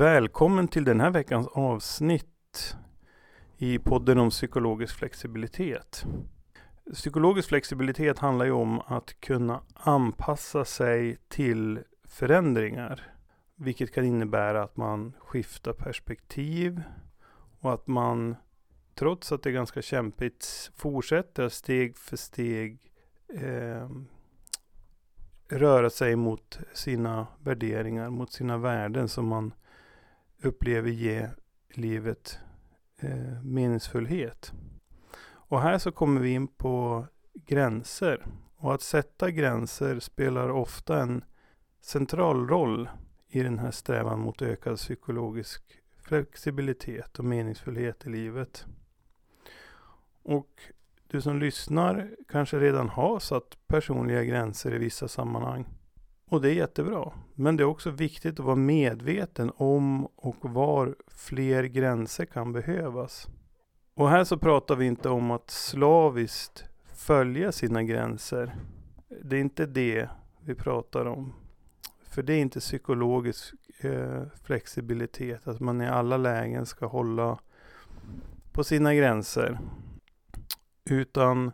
Välkommen till den här veckans avsnitt i podden om psykologisk flexibilitet. Psykologisk flexibilitet handlar ju om att kunna anpassa sig till förändringar. Vilket kan innebära att man skiftar perspektiv och att man trots att det är ganska kämpigt fortsätter steg för steg eh, röra sig mot sina värderingar, mot sina värden som man upplever ge livet eh, meningsfullhet. Och här så kommer vi in på gränser. Och att sätta gränser spelar ofta en central roll i den här strävan mot ökad psykologisk flexibilitet och meningsfullhet i livet. Och du som lyssnar kanske redan har satt personliga gränser i vissa sammanhang. Och det är jättebra. Men det är också viktigt att vara medveten om och var fler gränser kan behövas. Och här så pratar vi inte om att slaviskt följa sina gränser. Det är inte det vi pratar om. För det är inte psykologisk eh, flexibilitet, att man i alla lägen ska hålla på sina gränser. Utan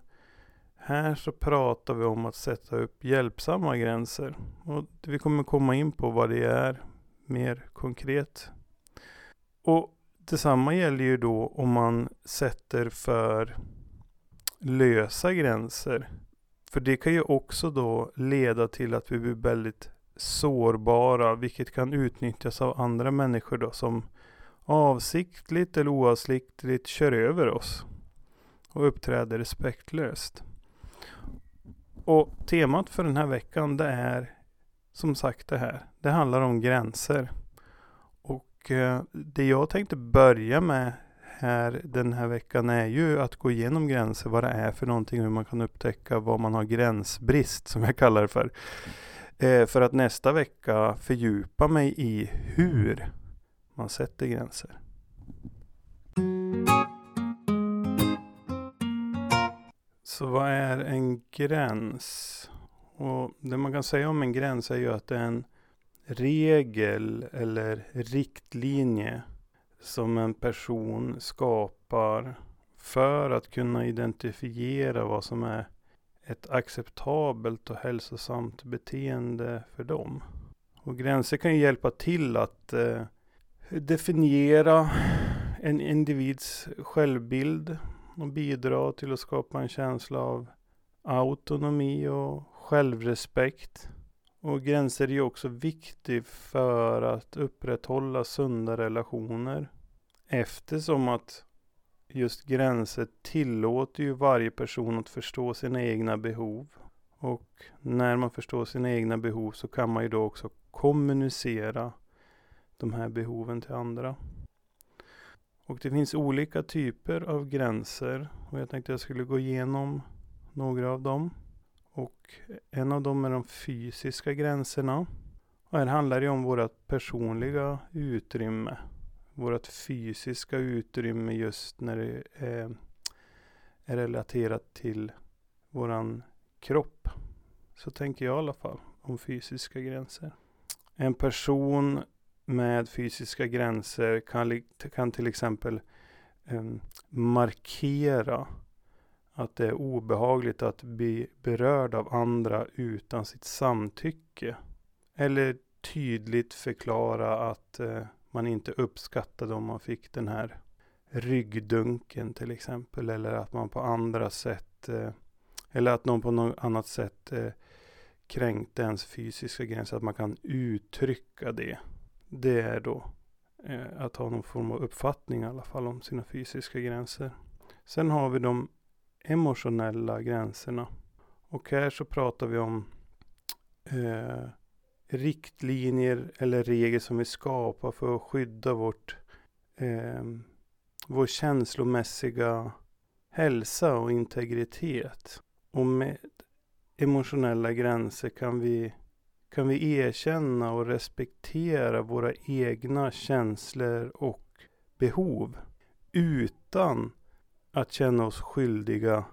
här så pratar vi om att sätta upp hjälpsamma gränser. Och vi kommer komma in på vad det är mer konkret. Och detsamma gäller ju då om man sätter för lösa gränser. För det kan ju också då leda till att vi blir väldigt sårbara, vilket kan utnyttjas av andra människor då som avsiktligt eller oavsiktligt kör över oss och uppträder respektlöst. Och temat för den här veckan det är som sagt det här. Det handlar om gränser. Och eh, det jag tänkte börja med här den här veckan är ju att gå igenom gränser, vad det är för någonting, hur man kan upptäcka vad man har gränsbrist som jag kallar det för. Eh, för att nästa vecka fördjupa mig i hur man sätter gränser. Så vad är en gräns? Och det man kan säga om en gräns är ju att det är en regel eller riktlinje som en person skapar för att kunna identifiera vad som är ett acceptabelt och hälsosamt beteende för dem. Och gränser kan ju hjälpa till att eh, definiera en individs självbild och bidra till att skapa en känsla av autonomi och självrespekt. Och gränser är också viktigt för att upprätthålla sunda relationer. Eftersom att just gränser tillåter ju varje person att förstå sina egna behov. Och när man förstår sina egna behov så kan man ju då också kommunicera de här behoven till andra. Och det finns olika typer av gränser och jag tänkte jag skulle gå igenom några av dem. Och en av dem är de fysiska gränserna. Och här handlar det om vårt personliga utrymme. Vårt fysiska utrymme just när det är, är relaterat till våran kropp. Så tänker jag i alla fall om fysiska gränser. En person med fysiska gränser kan, kan till exempel um, markera att det är obehagligt att bli berörd av andra utan sitt samtycke. Eller tydligt förklara att uh, man inte uppskattade om man fick den här ryggdunken till exempel. Eller att man på andra sätt uh, eller att någon på något annat sätt uh, kränkte ens fysiska gränser. Att man kan uttrycka det det är då eh, att ha någon form av uppfattning i alla fall om sina fysiska gränser. Sen har vi de emotionella gränserna. Och här så pratar vi om eh, riktlinjer eller regler som vi skapar för att skydda vårt, eh, vår känslomässiga hälsa och integritet. Och med emotionella gränser kan vi kan vi erkänna och respektera våra egna känslor och behov utan att känna oss skyldiga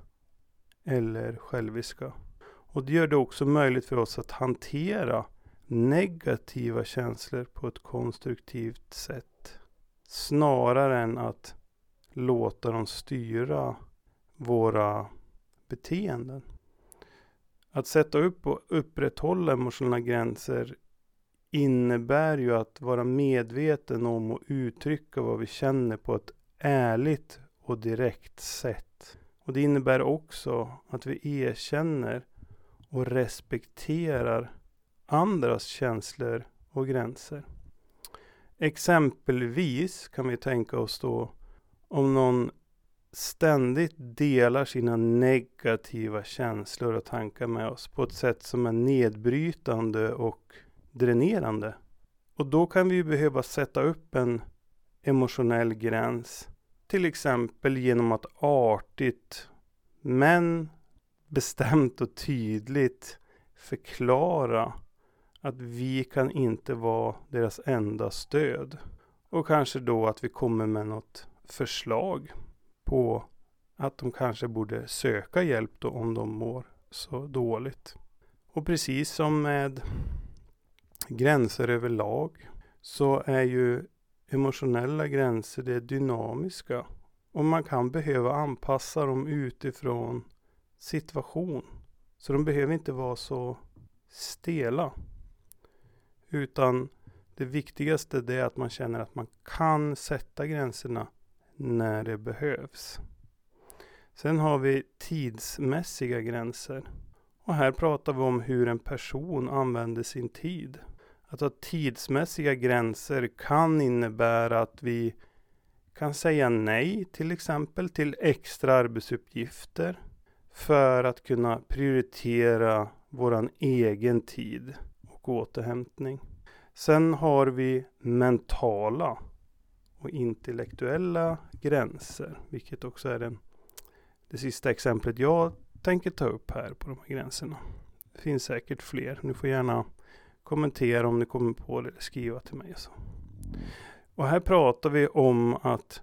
eller själviska. Och det gör det också möjligt för oss att hantera negativa känslor på ett konstruktivt sätt. Snarare än att låta dem styra våra beteenden. Att sätta upp och upprätthålla emotionella gränser innebär ju att vara medveten om och uttrycka vad vi känner på ett ärligt och direkt sätt. Och det innebär också att vi erkänner och respekterar andras känslor och gränser. Exempelvis kan vi tänka oss då om någon ständigt delar sina negativa känslor och tankar med oss på ett sätt som är nedbrytande och dränerande. Och då kan vi behöva sätta upp en emotionell gräns. Till exempel genom att artigt men bestämt och tydligt förklara att vi kan inte vara deras enda stöd. Och kanske då att vi kommer med något förslag på att de kanske borde söka hjälp då om de mår så dåligt. Och precis som med gränser överlag så är ju emotionella gränser det dynamiska. Och man kan behöva anpassa dem utifrån situation. Så de behöver inte vara så stela. Utan det viktigaste är att man känner att man kan sätta gränserna när det behövs. Sen har vi tidsmässiga gränser. Och här pratar vi om hur en person använder sin tid. Att ha tidsmässiga gränser kan innebära att vi kan säga nej till exempel till extra arbetsuppgifter för att kunna prioritera våran egen tid och återhämtning. Sen har vi mentala och intellektuella gränser, vilket också är den, det sista exemplet jag tänker ta upp här på de här gränserna. Det finns säkert fler. Ni får gärna kommentera om ni kommer på det eller skriva till mig. Så. Och här pratar vi om att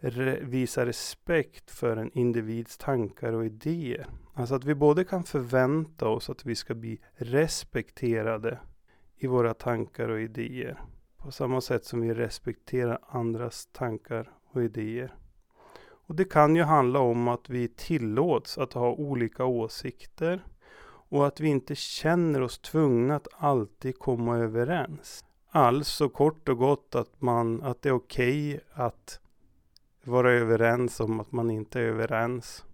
re visa respekt för en individs tankar och idéer. Alltså att vi både kan förvänta oss att vi ska bli respekterade i våra tankar och idéer. På samma sätt som vi respekterar andras tankar och idéer. Och det kan ju handla om att vi tillåts att ha olika åsikter och att vi inte känner oss tvungna att alltid komma överens. Alltså kort och gott att, man, att det är okej okay att vara överens om att man inte är överens.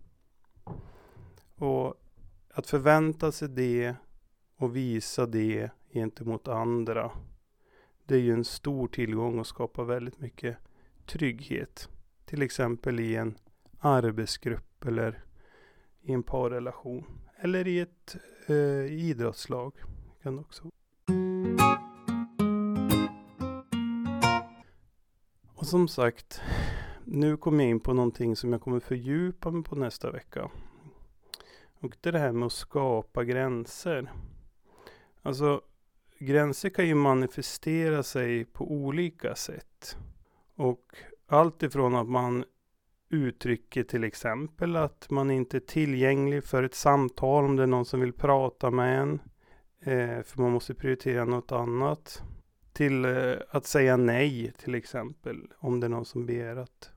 Och att förvänta sig det och visa det gentemot andra. Det är ju en stor tillgång och skapar väldigt mycket trygghet. Till exempel i en arbetsgrupp eller i en parrelation. Eller i ett eh, idrottslag. Kan också. Och som sagt, nu kommer jag in på någonting som jag kommer fördjupa mig på nästa vecka. Och det är det här med att skapa gränser. Alltså, gränser kan ju manifestera sig på olika sätt. Och allt ifrån att man uttrycker till exempel att man inte är tillgänglig för ett samtal om det är någon som vill prata med en. Eh, för man måste prioritera något annat. Till eh, att säga nej till exempel om det är någon som ber att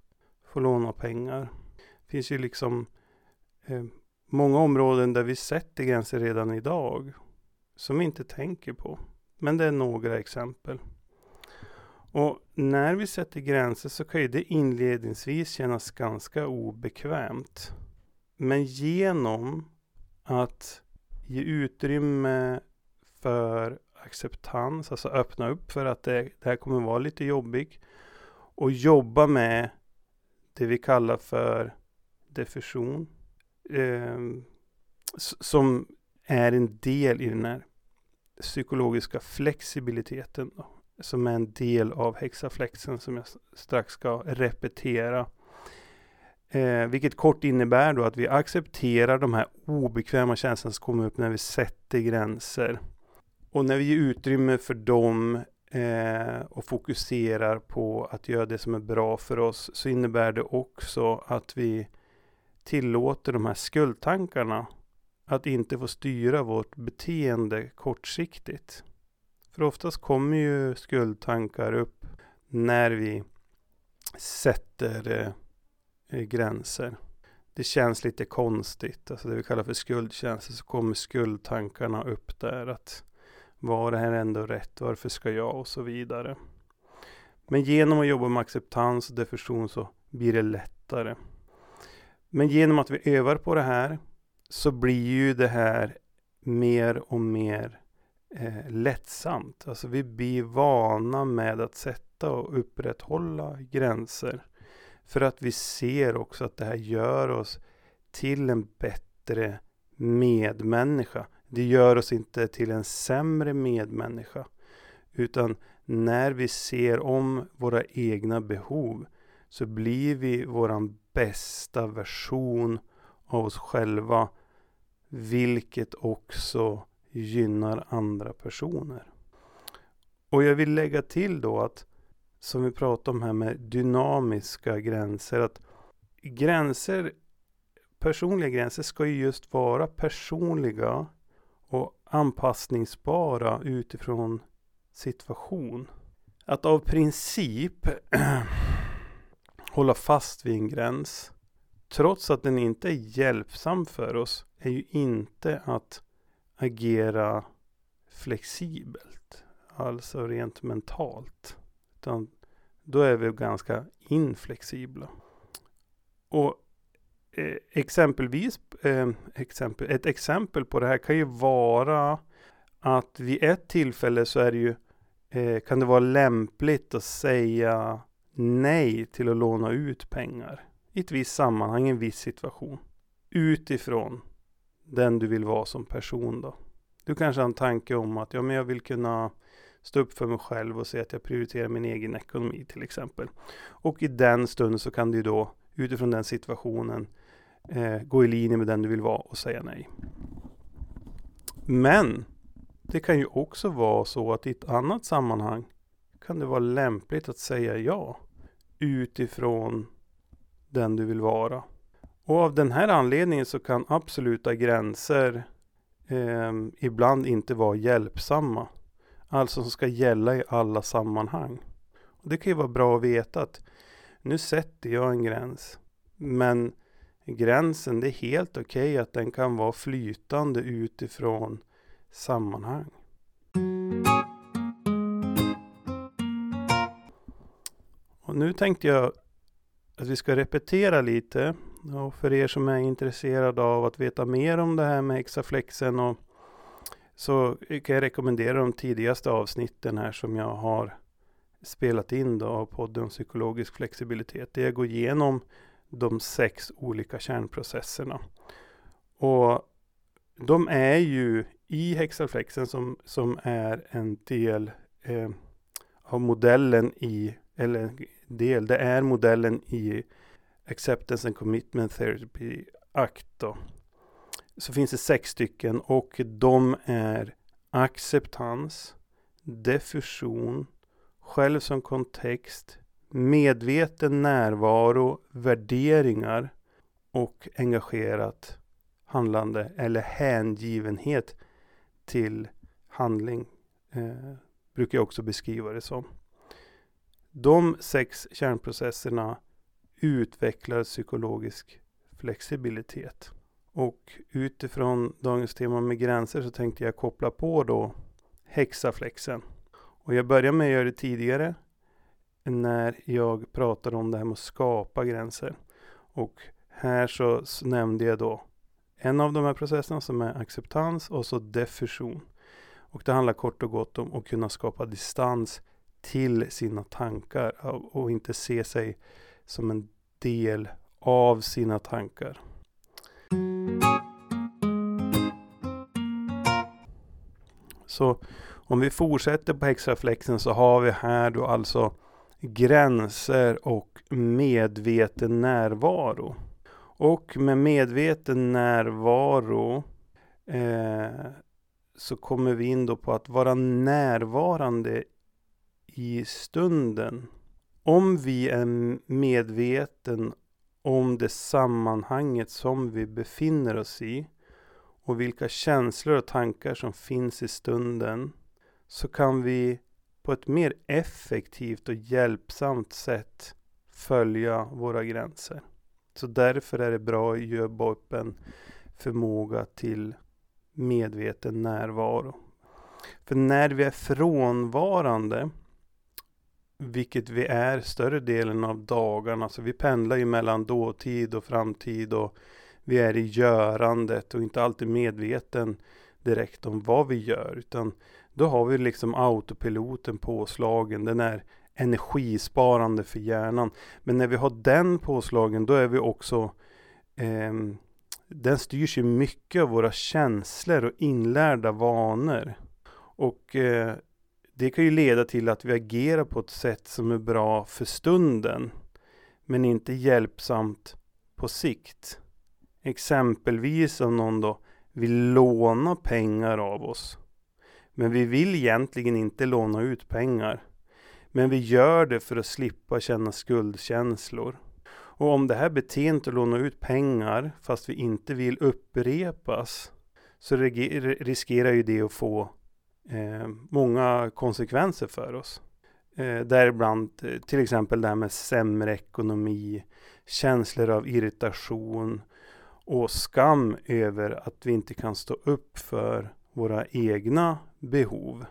få låna pengar. Det finns ju liksom eh, många områden där vi sätter gränser redan idag. Som vi inte tänker på. Men det är några exempel. Och när vi sätter gränser så kan ju det inledningsvis kännas ganska obekvämt. Men genom att ge utrymme för acceptans, alltså öppna upp för att det, det här kommer vara lite jobbigt och jobba med det vi kallar för diffusion eh, som är en del i den här psykologiska flexibiliteten då, som är en del av hexaflexen som jag strax ska repetera. Eh, vilket kort innebär då att vi accepterar de här obekväma känslorna som kommer upp när vi sätter gränser. Och när vi ger utrymme för dem eh, och fokuserar på att göra det som är bra för oss så innebär det också att vi tillåter de här skuldtankarna att inte få styra vårt beteende kortsiktigt. För oftast kommer ju skuldtankar upp när vi sätter eh, gränser. Det känns lite konstigt, alltså det vi kallar för skuldkänslor, så kommer skuldtankarna upp där. Att var det här ändå rätt? Varför ska jag? Och så vidare. Men genom att jobba med acceptans och depression så blir det lättare. Men genom att vi övar på det här så blir ju det här mer och mer eh, lättsamt. Alltså vi blir vana med att sätta och upprätthålla gränser. För att vi ser också att det här gör oss till en bättre medmänniska. Det gör oss inte till en sämre medmänniska. Utan när vi ser om våra egna behov så blir vi våran bästa version av oss själva. Vilket också gynnar andra personer. Och jag vill lägga till då att som vi pratade om här med dynamiska gränser. Att gränser, personliga gränser ska ju just vara personliga och anpassningsbara utifrån situation. Att av princip hålla fast vid en gräns trots att den inte är hjälpsam för oss är ju inte att agera flexibelt. Alltså rent mentalt. Utan då är vi ganska inflexibla. Och eh, exempelvis, eh, exempel, ett exempel på det här kan ju vara att vid ett tillfälle så är det ju, eh, kan det vara lämpligt att säga nej till att låna ut pengar i ett visst sammanhang, i en viss situation. Utifrån den du vill vara som person då. Du kanske har en tanke om att ja, men jag vill kunna stå upp för mig själv och säga att jag prioriterar min egen ekonomi till exempel. Och i den stunden så kan du då utifrån den situationen eh, gå i linje med den du vill vara och säga nej. Men det kan ju också vara så att i ett annat sammanhang kan det vara lämpligt att säga ja utifrån den du vill vara. Och av den här anledningen så kan absoluta gränser eh, ibland inte vara hjälpsamma. Alltså som ska gälla i alla sammanhang. Och det kan ju vara bra att veta att nu sätter jag en gräns. Men gränsen, det är helt okej okay att den kan vara flytande utifrån sammanhang. Och nu tänkte jag att vi ska repetera lite. Och för er som är intresserade av att veta mer om det här med hexaflexen och så kan jag rekommendera de tidigaste avsnitten här som jag har spelat in då av podden Psykologisk flexibilitet. Där jag går igenom de sex olika kärnprocesserna. Och de är ju i hexaflexen som, som är en del eh, av modellen i, eller del, det är modellen i Acceptance and Commitment Therapy Act då. Så finns det sex stycken och de är acceptans, diffusion, själv som kontext, medveten närvaro, värderingar och engagerat handlande eller hängivenhet till handling. Eh, brukar jag också beskriva det som. De sex kärnprocesserna utvecklar psykologisk flexibilitet. Och utifrån dagens tema med gränser så tänkte jag koppla på då hexaflexen. Och jag började med att göra det tidigare när jag pratade om det här med att skapa gränser. Och här så nämnde jag då en av de här processerna som är acceptans och så diffusion. Och det handlar kort och gott om att kunna skapa distans till sina tankar och inte se sig som en del av sina tankar. Så om vi fortsätter på extraflexen så har vi här då alltså gränser och medveten närvaro. Och med medveten närvaro eh, så kommer vi in då på att vara närvarande i stunden. Om vi är medveten om det sammanhanget som vi befinner oss i och vilka känslor och tankar som finns i stunden så kan vi på ett mer effektivt och hjälpsamt sätt följa våra gränser. Så därför är det bra att jobba upp en förmåga till medveten närvaro. För när vi är frånvarande, vilket vi är större delen av dagarna, så vi pendlar ju mellan dåtid och framtid och vi är i görandet och inte alltid medveten direkt om vad vi gör, utan då har vi liksom autopiloten påslagen. Den är energisparande för hjärnan. Men när vi har den påslagen, då är vi också eh, den styrs ju mycket av våra känslor och inlärda vanor. Och eh, det kan ju leda till att vi agerar på ett sätt som är bra för stunden. Men inte hjälpsamt på sikt. Exempelvis om någon då vill låna pengar av oss. Men vi vill egentligen inte låna ut pengar. Men vi gör det för att slippa känna skuldkänslor. Och om det här beteendet att låna ut pengar fast vi inte vill upprepas så riskerar ju det att få eh, många konsekvenser för oss. Eh, däribland eh, till exempel det här med sämre ekonomi, känslor av irritation och skam över att vi inte kan stå upp för våra egna behov.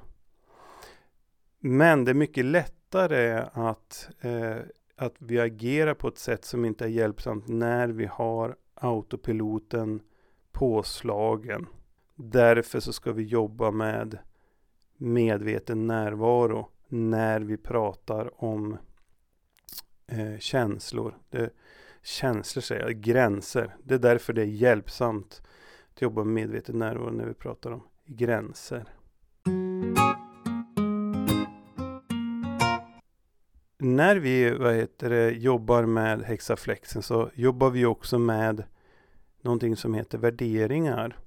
Men det är mycket lättare att, eh, att vi agerar på ett sätt som inte är hjälpsamt när vi har autopiloten påslagen. Därför så ska vi jobba med medveten närvaro när vi pratar om eh, känslor. Det, känslor säger jag, gränser. Det är därför det är hjälpsamt att jobba med medveten närvaro när vi pratar om gränser. När vi vad heter det, jobbar med hexaflexen så jobbar vi också med någonting som heter värderingar.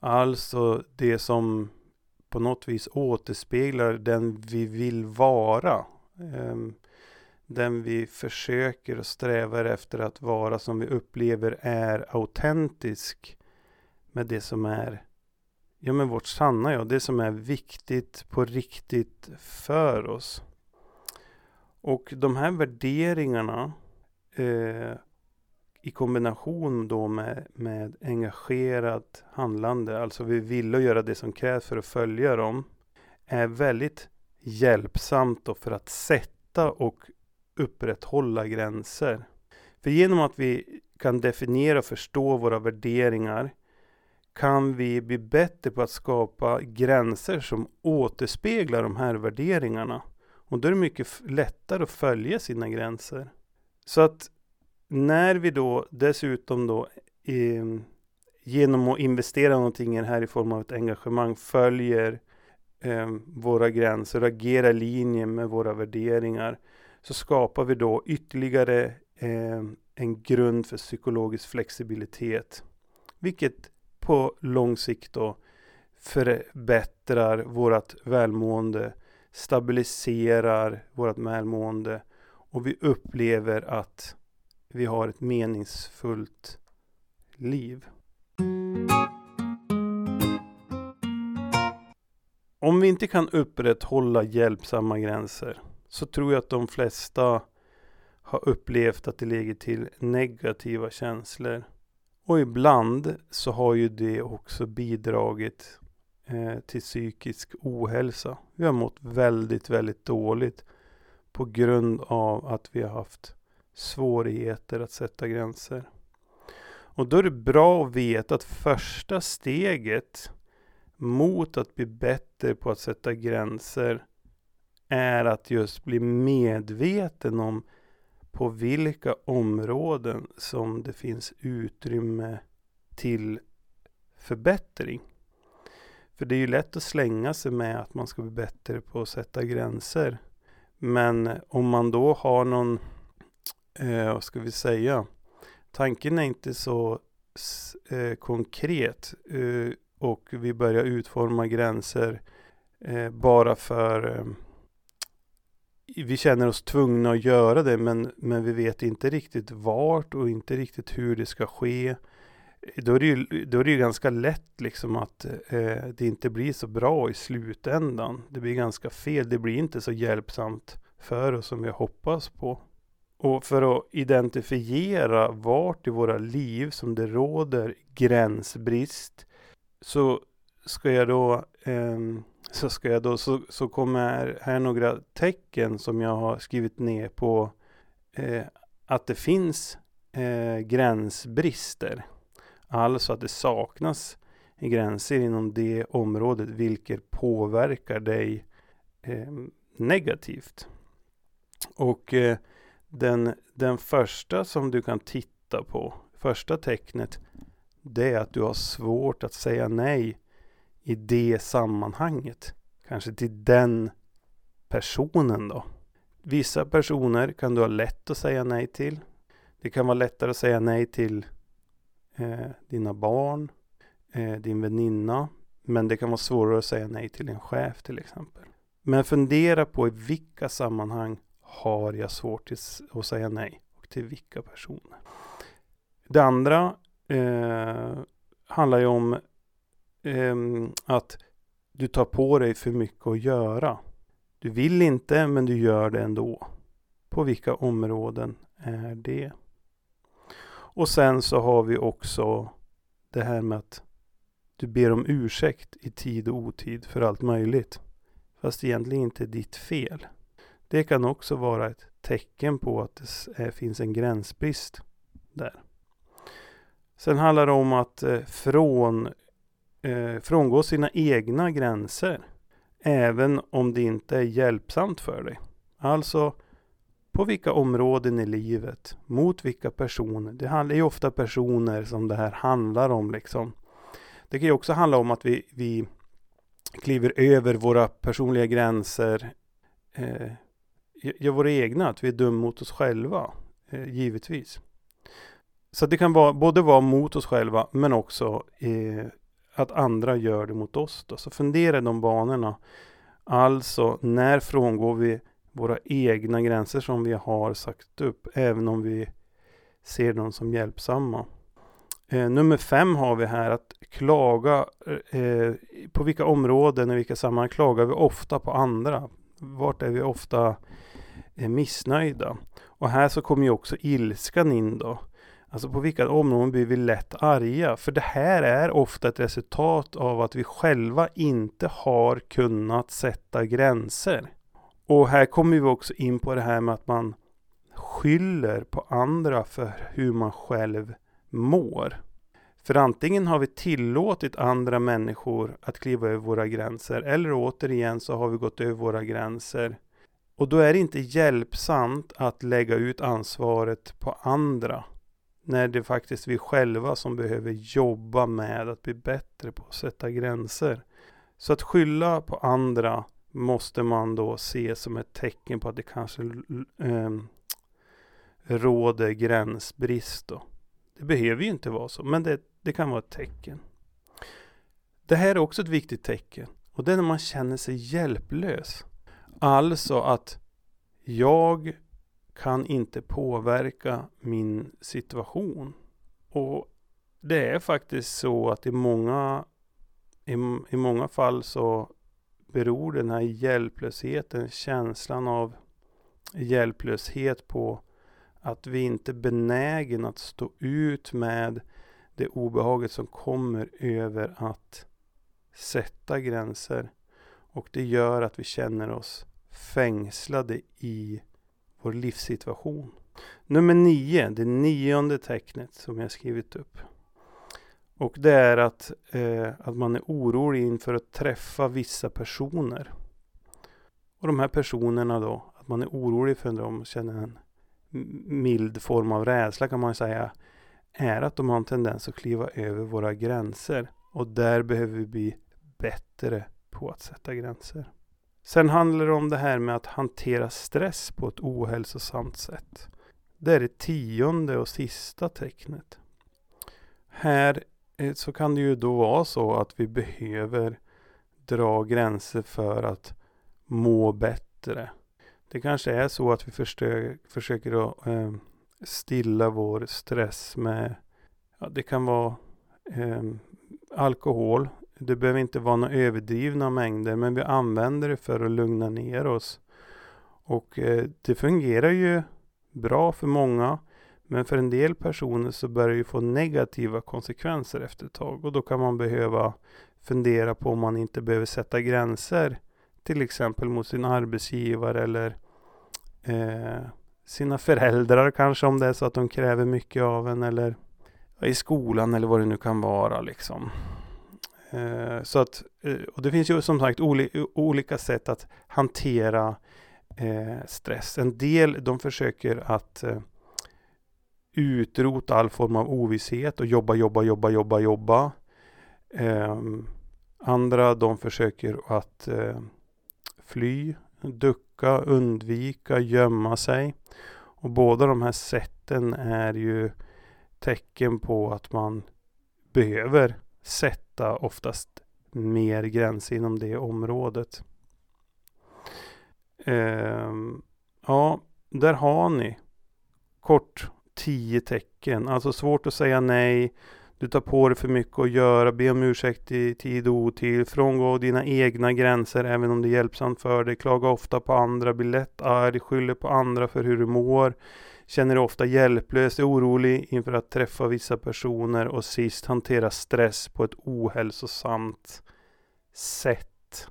Alltså det som på något vis återspeglar den vi vill vara. Ehm, den vi försöker och strävar efter att vara som vi upplever är autentisk med det som är ja, men vårt sanna jag, det som är viktigt på riktigt för oss. Och de här värderingarna eh, i kombination då med, med engagerat handlande, alltså vi vill göra det som krävs för att följa dem, är väldigt hjälpsamt då för att sätta och upprätthålla gränser. För genom att vi kan definiera och förstå våra värderingar kan vi bli bättre på att skapa gränser som återspeglar de här värderingarna. Och då är det mycket lättare att följa sina gränser. Så att när vi då dessutom då eh, genom att investera någonting i det här i form av ett engagemang följer eh, våra gränser och agerar i linje med våra värderingar så skapar vi då ytterligare eh, en grund för psykologisk flexibilitet. Vilket på lång sikt då förbättrar vårt välmående, stabiliserar vårt välmående och vi upplever att vi har ett meningsfullt liv. Om vi inte kan upprätthålla hjälpsamma gränser så tror jag att de flesta har upplevt att det ligger till negativa känslor. Och ibland så har ju det också bidragit eh, till psykisk ohälsa. Vi har mått väldigt, väldigt dåligt på grund av att vi har haft svårigheter att sätta gränser. Och då är det bra att veta att första steget mot att bli bättre på att sätta gränser är att just bli medveten om på vilka områden som det finns utrymme till förbättring. För det är ju lätt att slänga sig med att man ska bli bättre på att sätta gränser. Men om man då har någon, eh, vad ska vi säga, tanken är inte så eh, konkret eh, och vi börjar utforma gränser eh, bara för eh, vi känner oss tvungna att göra det men, men vi vet inte riktigt vart och inte riktigt hur det ska ske. då är det ju, då är det ju ganska lätt liksom att eh, det inte blir så bra i slutändan. Det blir ganska fel. Det blir inte så hjälpsamt för oss som vi hoppas på. Och för att identifiera vart i våra liv som det råder gränsbrist så ska jag då eh, så ska jag då så, så kommer här några tecken som jag har skrivit ner på eh, att det finns eh, gränsbrister. Alltså att det saknas gränser inom det området vilket påverkar dig eh, negativt. Och eh, den, den första som du kan titta på, första tecknet, det är att du har svårt att säga nej i det sammanhanget. Kanske till den personen då. Vissa personer kan du ha lätt att säga nej till. Det kan vara lättare att säga nej till eh, dina barn, eh, din väninna. Men det kan vara svårare att säga nej till en chef till exempel. Men fundera på i vilka sammanhang har jag svårt att säga nej och till vilka personer. Det andra eh, handlar ju om eh, att du tar på dig för mycket att göra. Du vill inte men du gör det ändå. På vilka områden är det? Och sen så har vi också det här med att du ber om ursäkt i tid och otid för allt möjligt. Fast egentligen inte ditt fel. Det kan också vara ett tecken på att det eh, finns en gränsbrist där. Sen handlar det om att eh, från, eh, frångå sina egna gränser. Även om det inte är hjälpsamt för dig. Alltså på vilka områden i livet, mot vilka personer. Det är ju ofta personer som det här handlar om liksom. Det kan ju också handla om att vi, vi kliver över våra personliga gränser. Eh, gör våra egna, att vi är dum mot oss själva. Eh, givetvis. Så det kan vara, både vara mot oss själva men också eh, att andra gör det mot oss. Då. Så fundera i de banorna. Alltså, när frångår vi våra egna gränser som vi har sagt upp, även om vi ser dem som hjälpsamma. Eh, nummer fem har vi här att klaga, eh, på vilka områden och vilka sammanhang klagar vi ofta på andra? Vart är vi ofta är missnöjda? Och här så kommer ju också ilskan in då. Alltså på vilka områden blir vi lätt arga? För det här är ofta ett resultat av att vi själva inte har kunnat sätta gränser. Och här kommer vi också in på det här med att man skyller på andra för hur man själv mår. För antingen har vi tillåtit andra människor att kliva över våra gränser eller återigen så har vi gått över våra gränser. Och då är det inte hjälpsamt att lägga ut ansvaret på andra. När det faktiskt är vi själva som behöver jobba med att bli bättre på att sätta gränser. Så att skylla på andra måste man då se som ett tecken på att det kanske eh, råder gränsbrist. Då. Det behöver ju inte vara så, men det, det kan vara ett tecken. Det här är också ett viktigt tecken och det är när man känner sig hjälplös. Alltså att jag kan inte påverka min situation. Och det är faktiskt så att i många, i, i många fall så beror den här hjälplösheten, känslan av hjälplöshet på att vi inte är benägen att stå ut med det obehaget som kommer över att sätta gränser. Och det gör att vi känner oss fängslade i vår livssituation. Nummer nio, det nionde tecknet som jag skrivit upp. Och det är att, eh, att man är orolig inför att träffa vissa personer. Och de här personerna då, att man är orolig för dem och känner en mild form av rädsla kan man säga. Är att de har en tendens att kliva över våra gränser. Och där behöver vi bli bättre på att sätta gränser. Sen handlar det om det här med att hantera stress på ett ohälsosamt sätt. Det är det tionde och sista tecknet. Här eh, så kan det ju då vara så att vi behöver dra gränser för att må bättre. Det kanske är så att vi försöker att eh, stilla vår stress med, ja, det kan vara eh, alkohol. Det behöver inte vara några överdrivna mängder men vi använder det för att lugna ner oss. Och eh, det fungerar ju bra för många. Men för en del personer så börjar det få negativa konsekvenser efter ett tag. Och då kan man behöva fundera på om man inte behöver sätta gränser. Till exempel mot sin arbetsgivare eller eh, sina föräldrar kanske om det är så att de kräver mycket av en. Eller i skolan eller vad det nu kan vara liksom. Eh, så att, eh, och det finns ju som sagt oli olika sätt att hantera eh, stress. En del de försöker att eh, utrota all form av ovisshet och jobba, jobba, jobba, jobba, jobba. Eh, andra de försöker att eh, fly, ducka, undvika, gömma sig. Och båda de här sätten är ju tecken på att man behöver sätta oftast mer gränser inom det området. Eh, ja, där har ni kort tio tecken. Alltså svårt att säga nej. Du tar på dig för mycket att göra, be om ursäkt i tid och otid, frångå dina egna gränser även om det är hjälpsamt för dig, klaga ofta på andra, bli lätt arg, skyller på andra för hur du mår, känner dig ofta hjälplös, är orolig inför att träffa vissa personer och sist hantera stress på ett ohälsosamt sätt.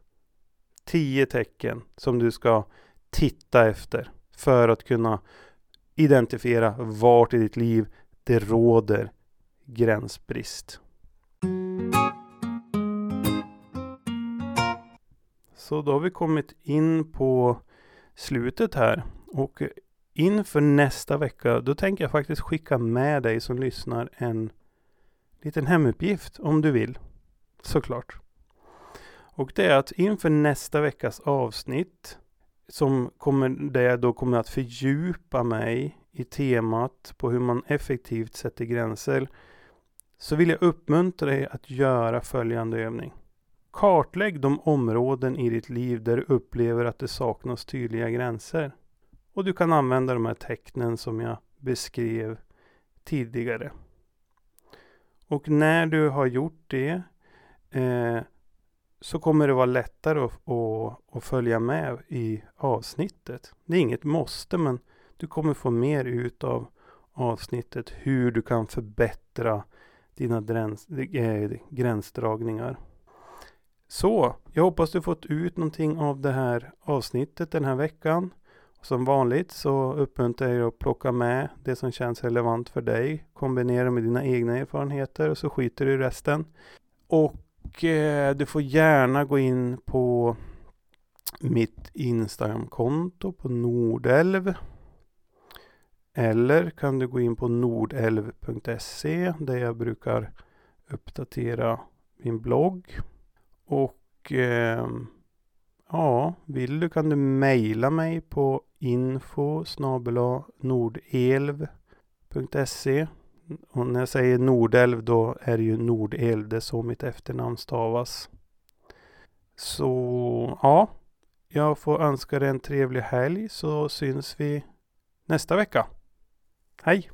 Tio tecken som du ska titta efter för att kunna identifiera vart i ditt liv det råder gränsbrist. Så då har vi kommit in på slutet här och inför nästa vecka då tänker jag faktiskt skicka med dig som lyssnar en liten hemuppgift om du vill. Såklart. Och det är att inför nästa veckas avsnitt som kommer, där jag då kommer att fördjupa mig i temat på hur man effektivt sätter gränser så vill jag uppmuntra dig att göra följande övning. Kartlägg de områden i ditt liv där du upplever att det saknas tydliga gränser. Och du kan använda de här tecknen som jag beskrev tidigare. Och när du har gjort det eh, så kommer det vara lättare att, att, att, följa med i avsnittet. Det är inget måste men du kommer få mer ut av avsnittet hur du kan förbättra dina dräns, äh, gränsdragningar. Så, jag hoppas du fått ut någonting av det här avsnittet den här veckan. Som vanligt så uppmuntrar jag dig att plocka med det som känns relevant för dig. Kombinera med dina egna erfarenheter och så skiter du i resten. Och eh, du får gärna gå in på mitt Instagramkonto på Nordelv. Eller kan du gå in på nordelv.se där jag brukar uppdatera min blogg. Och eh, ja, vill du kan du mejla mig på info nordelv.se och när jag säger Nordelv då är det ju Nordelv, det är så mitt efternamn stavas. Så ja, jag får önska dig en trevlig helg så syns vi nästa vecka. Hej!